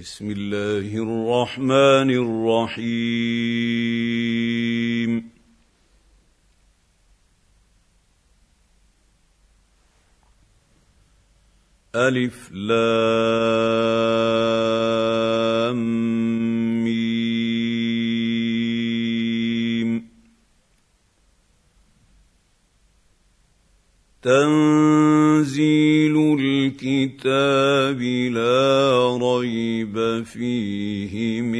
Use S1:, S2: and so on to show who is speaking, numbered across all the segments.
S1: بسم الله الرحمن الرحيم. ألف لام ميم. تنزيل الكتاب لا ريب فيه من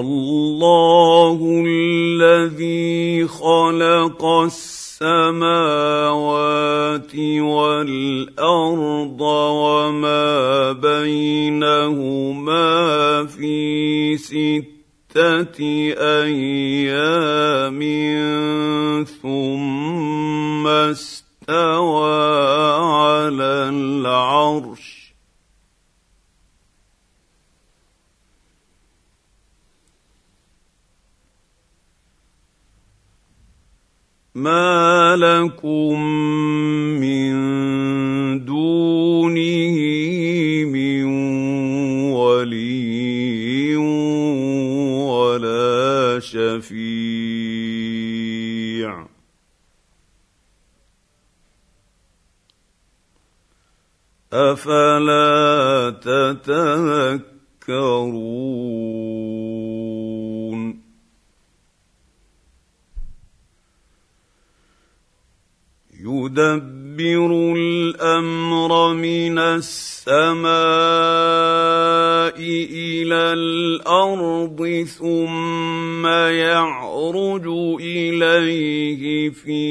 S1: الله الذي خلق السماوات والأرض وما بينهما في ستة أيام ثم استوى ما لكم من دونه من ولي ولا شفيع. أفلا تتذكرون؟ يدبر الأمر من السماء إلى الأرض ثم يعرج إليه في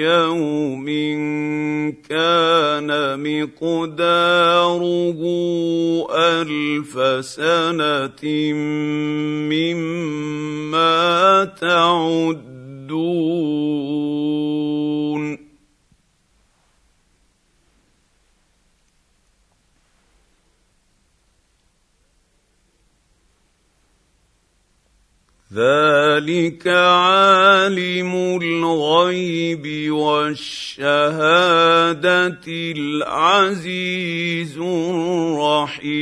S1: يوم كان مقداره ألف سنة مما تعدون ذلك عالم الغيب والشهادة العزيز الرحيم.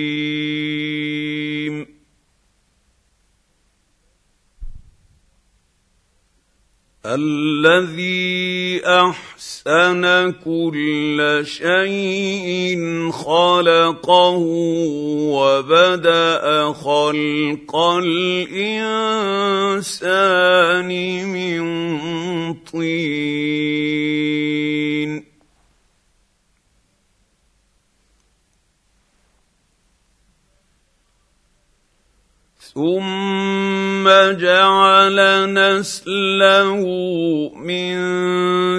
S1: الذي أحسن كل شيء خلقه وبدأ خلق الإنسان من طين. ثم جعل نسله من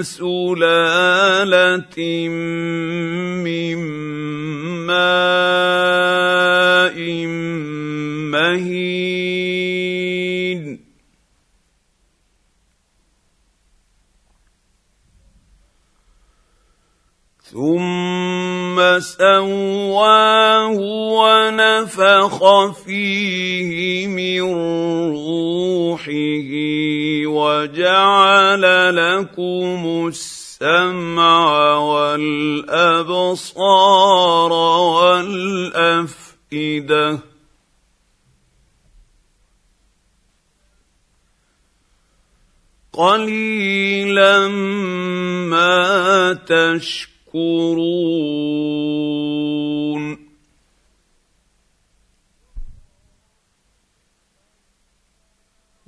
S1: سلالة من ماء مهين. ثم سواه ونفخ فيه من روحه وجعل لكم السمع والأبصار والأفئدة قليلا ما تشكرون تشكرون.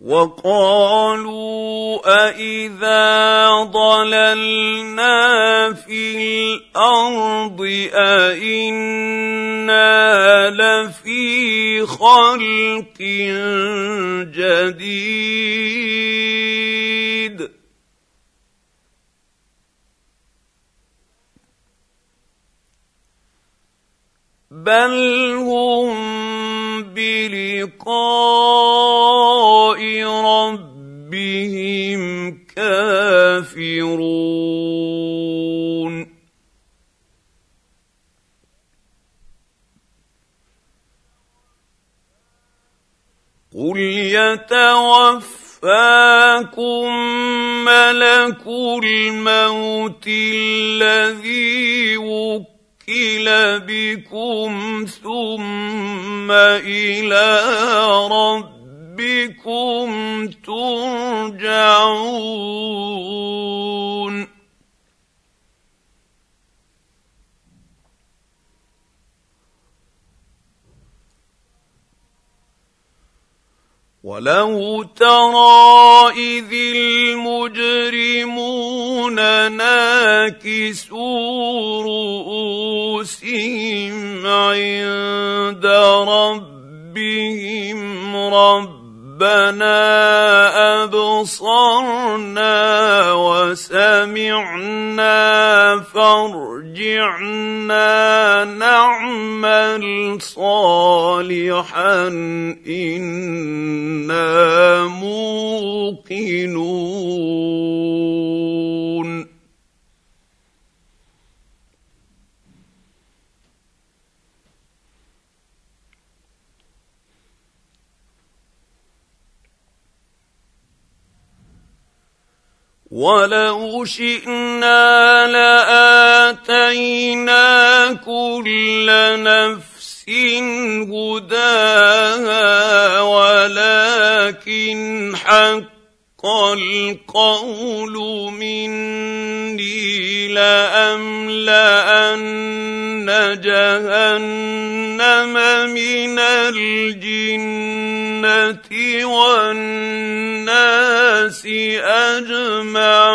S1: وقالوا أإذا ضللنا في الأرض أإنا لفي خلق جديد بل هم بلقاء ربهم كافرون قل يتوفاكم ملك الموت الذي وكل وكل بكم ثم إلى ربكم ترجعون ولو ترى اذ المجرمون ناكسوا رؤوسهم عند ربهم رب ربنا أبصرنا وسمعنا فارجعنا نعمل صالحا إنا موقنون. ولو شئنا لآتينا كل نفس هداها ولكن حق القول مني لأملأن جهنم من الجنة والناس أجمعين.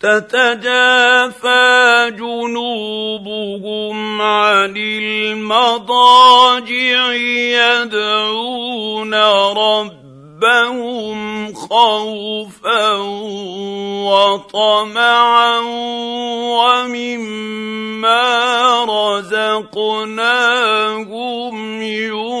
S1: تتجافى جنوبهم عن المضاجع يدعون ربهم خوفا وطمعا ومما رزقناهم ينفقون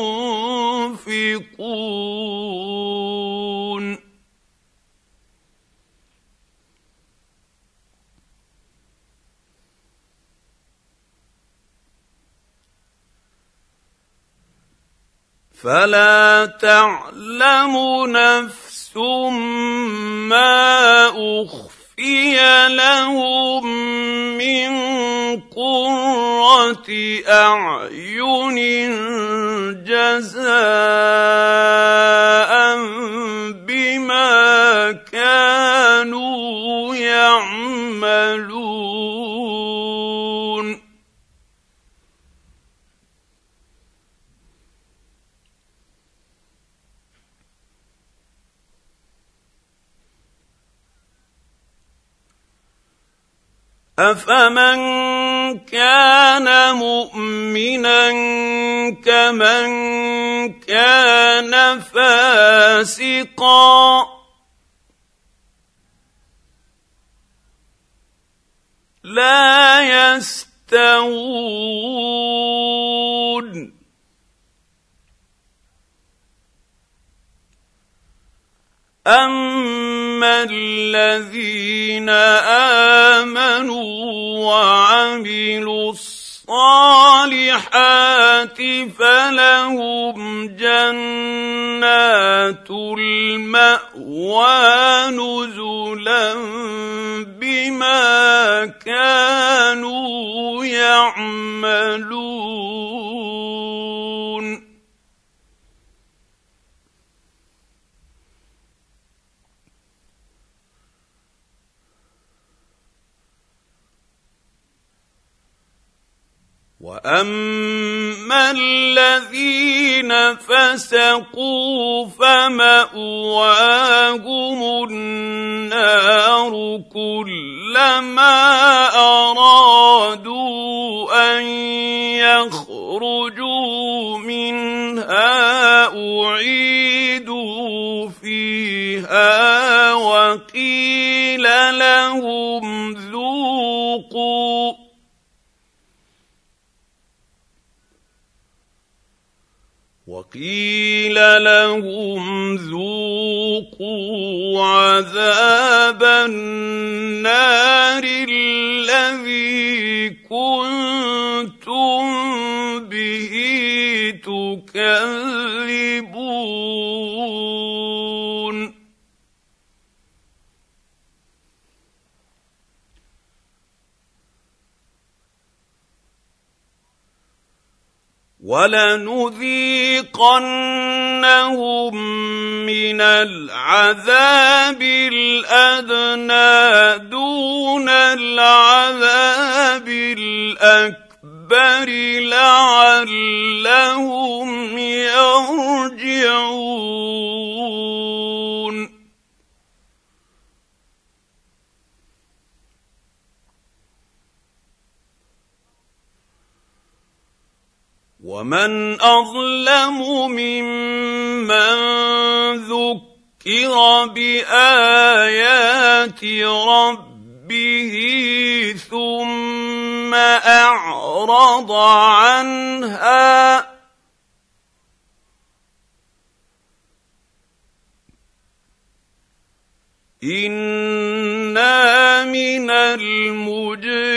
S1: فلا تعلم نفس ما أخفي لهم من قرة أعين جزاء بما كانوا يعملون. افمن كان مؤمنا كمن كان فاسقا لا يستوون اما الذين امنوا وعملوا الصالحات فلهم جنات الماوى نزلا بما كانوا يعملون واما الذين فسقوا فماواهم النار كلما ارادوا ان يخرجوا منها اعيدوا فيها وقيل لهم ذوقوا وقيل لهم ذوقوا عذاب النار الذي كنتم به تكذبون. ولنذيقنهم من العذاب الأدنى دون العذاب الأكبر لعلهم يرجعون. ومن اظلم ممن ذكر بايات ربه ثم اعرض عنها أنا من المجرمين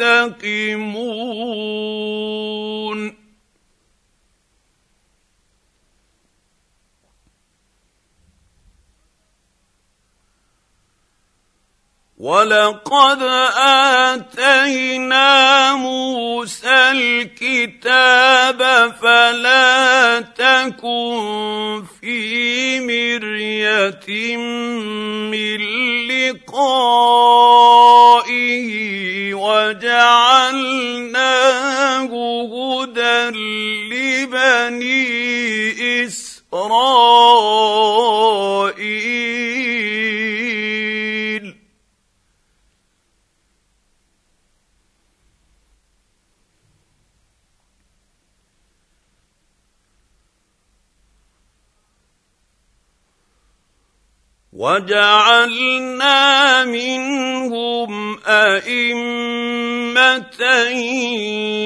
S1: منتقمون ولقد اتينا موسى الكتاب فلا تكن في مريه من لقائه وجعلناه هدى لبني إسرائيل. وجعلنا منهم أئمة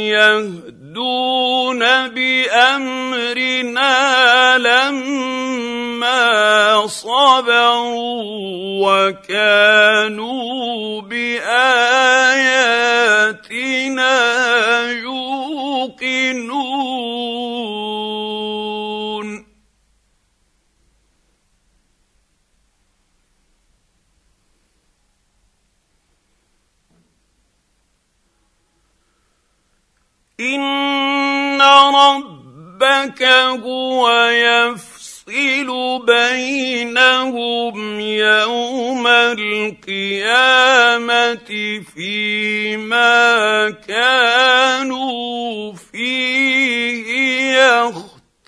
S1: يهدون بأمرنا لما صبروا وكانوا بآياتنا ربك هو يفصل بينهم يوم القيامة فيما كانوا فيه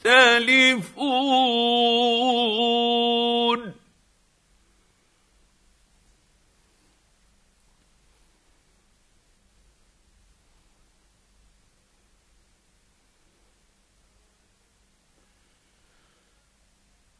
S1: يختلفون.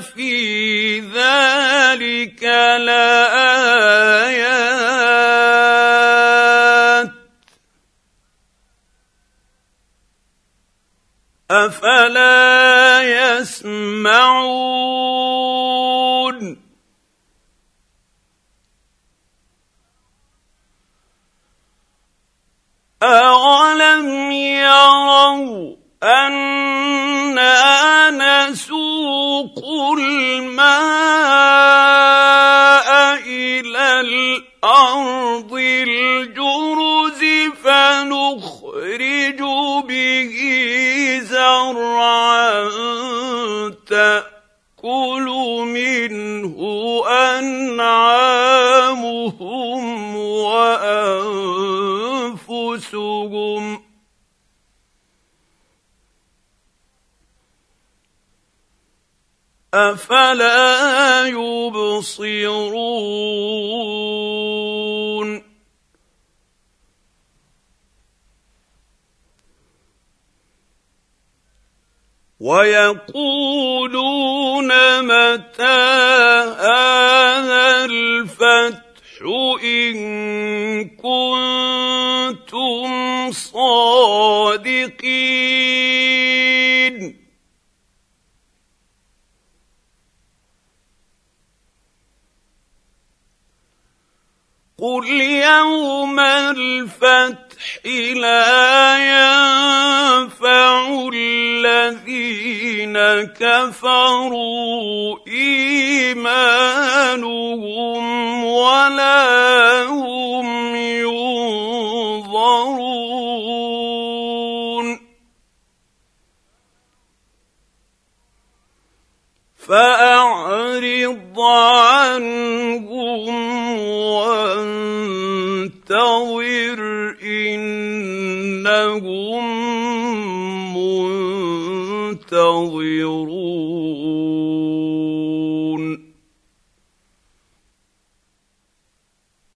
S1: في ذلك لايات افلا يسمعون نسوق الماء إلى الأرض الجرز فنخرج به زرعا تأكل منه انعامهم أفلا يبصرون؟ ويقولون متى هذا الفتح إن كنتم صادقين قل يوم الفتح لا ينفع الذين كفروا ايمانهم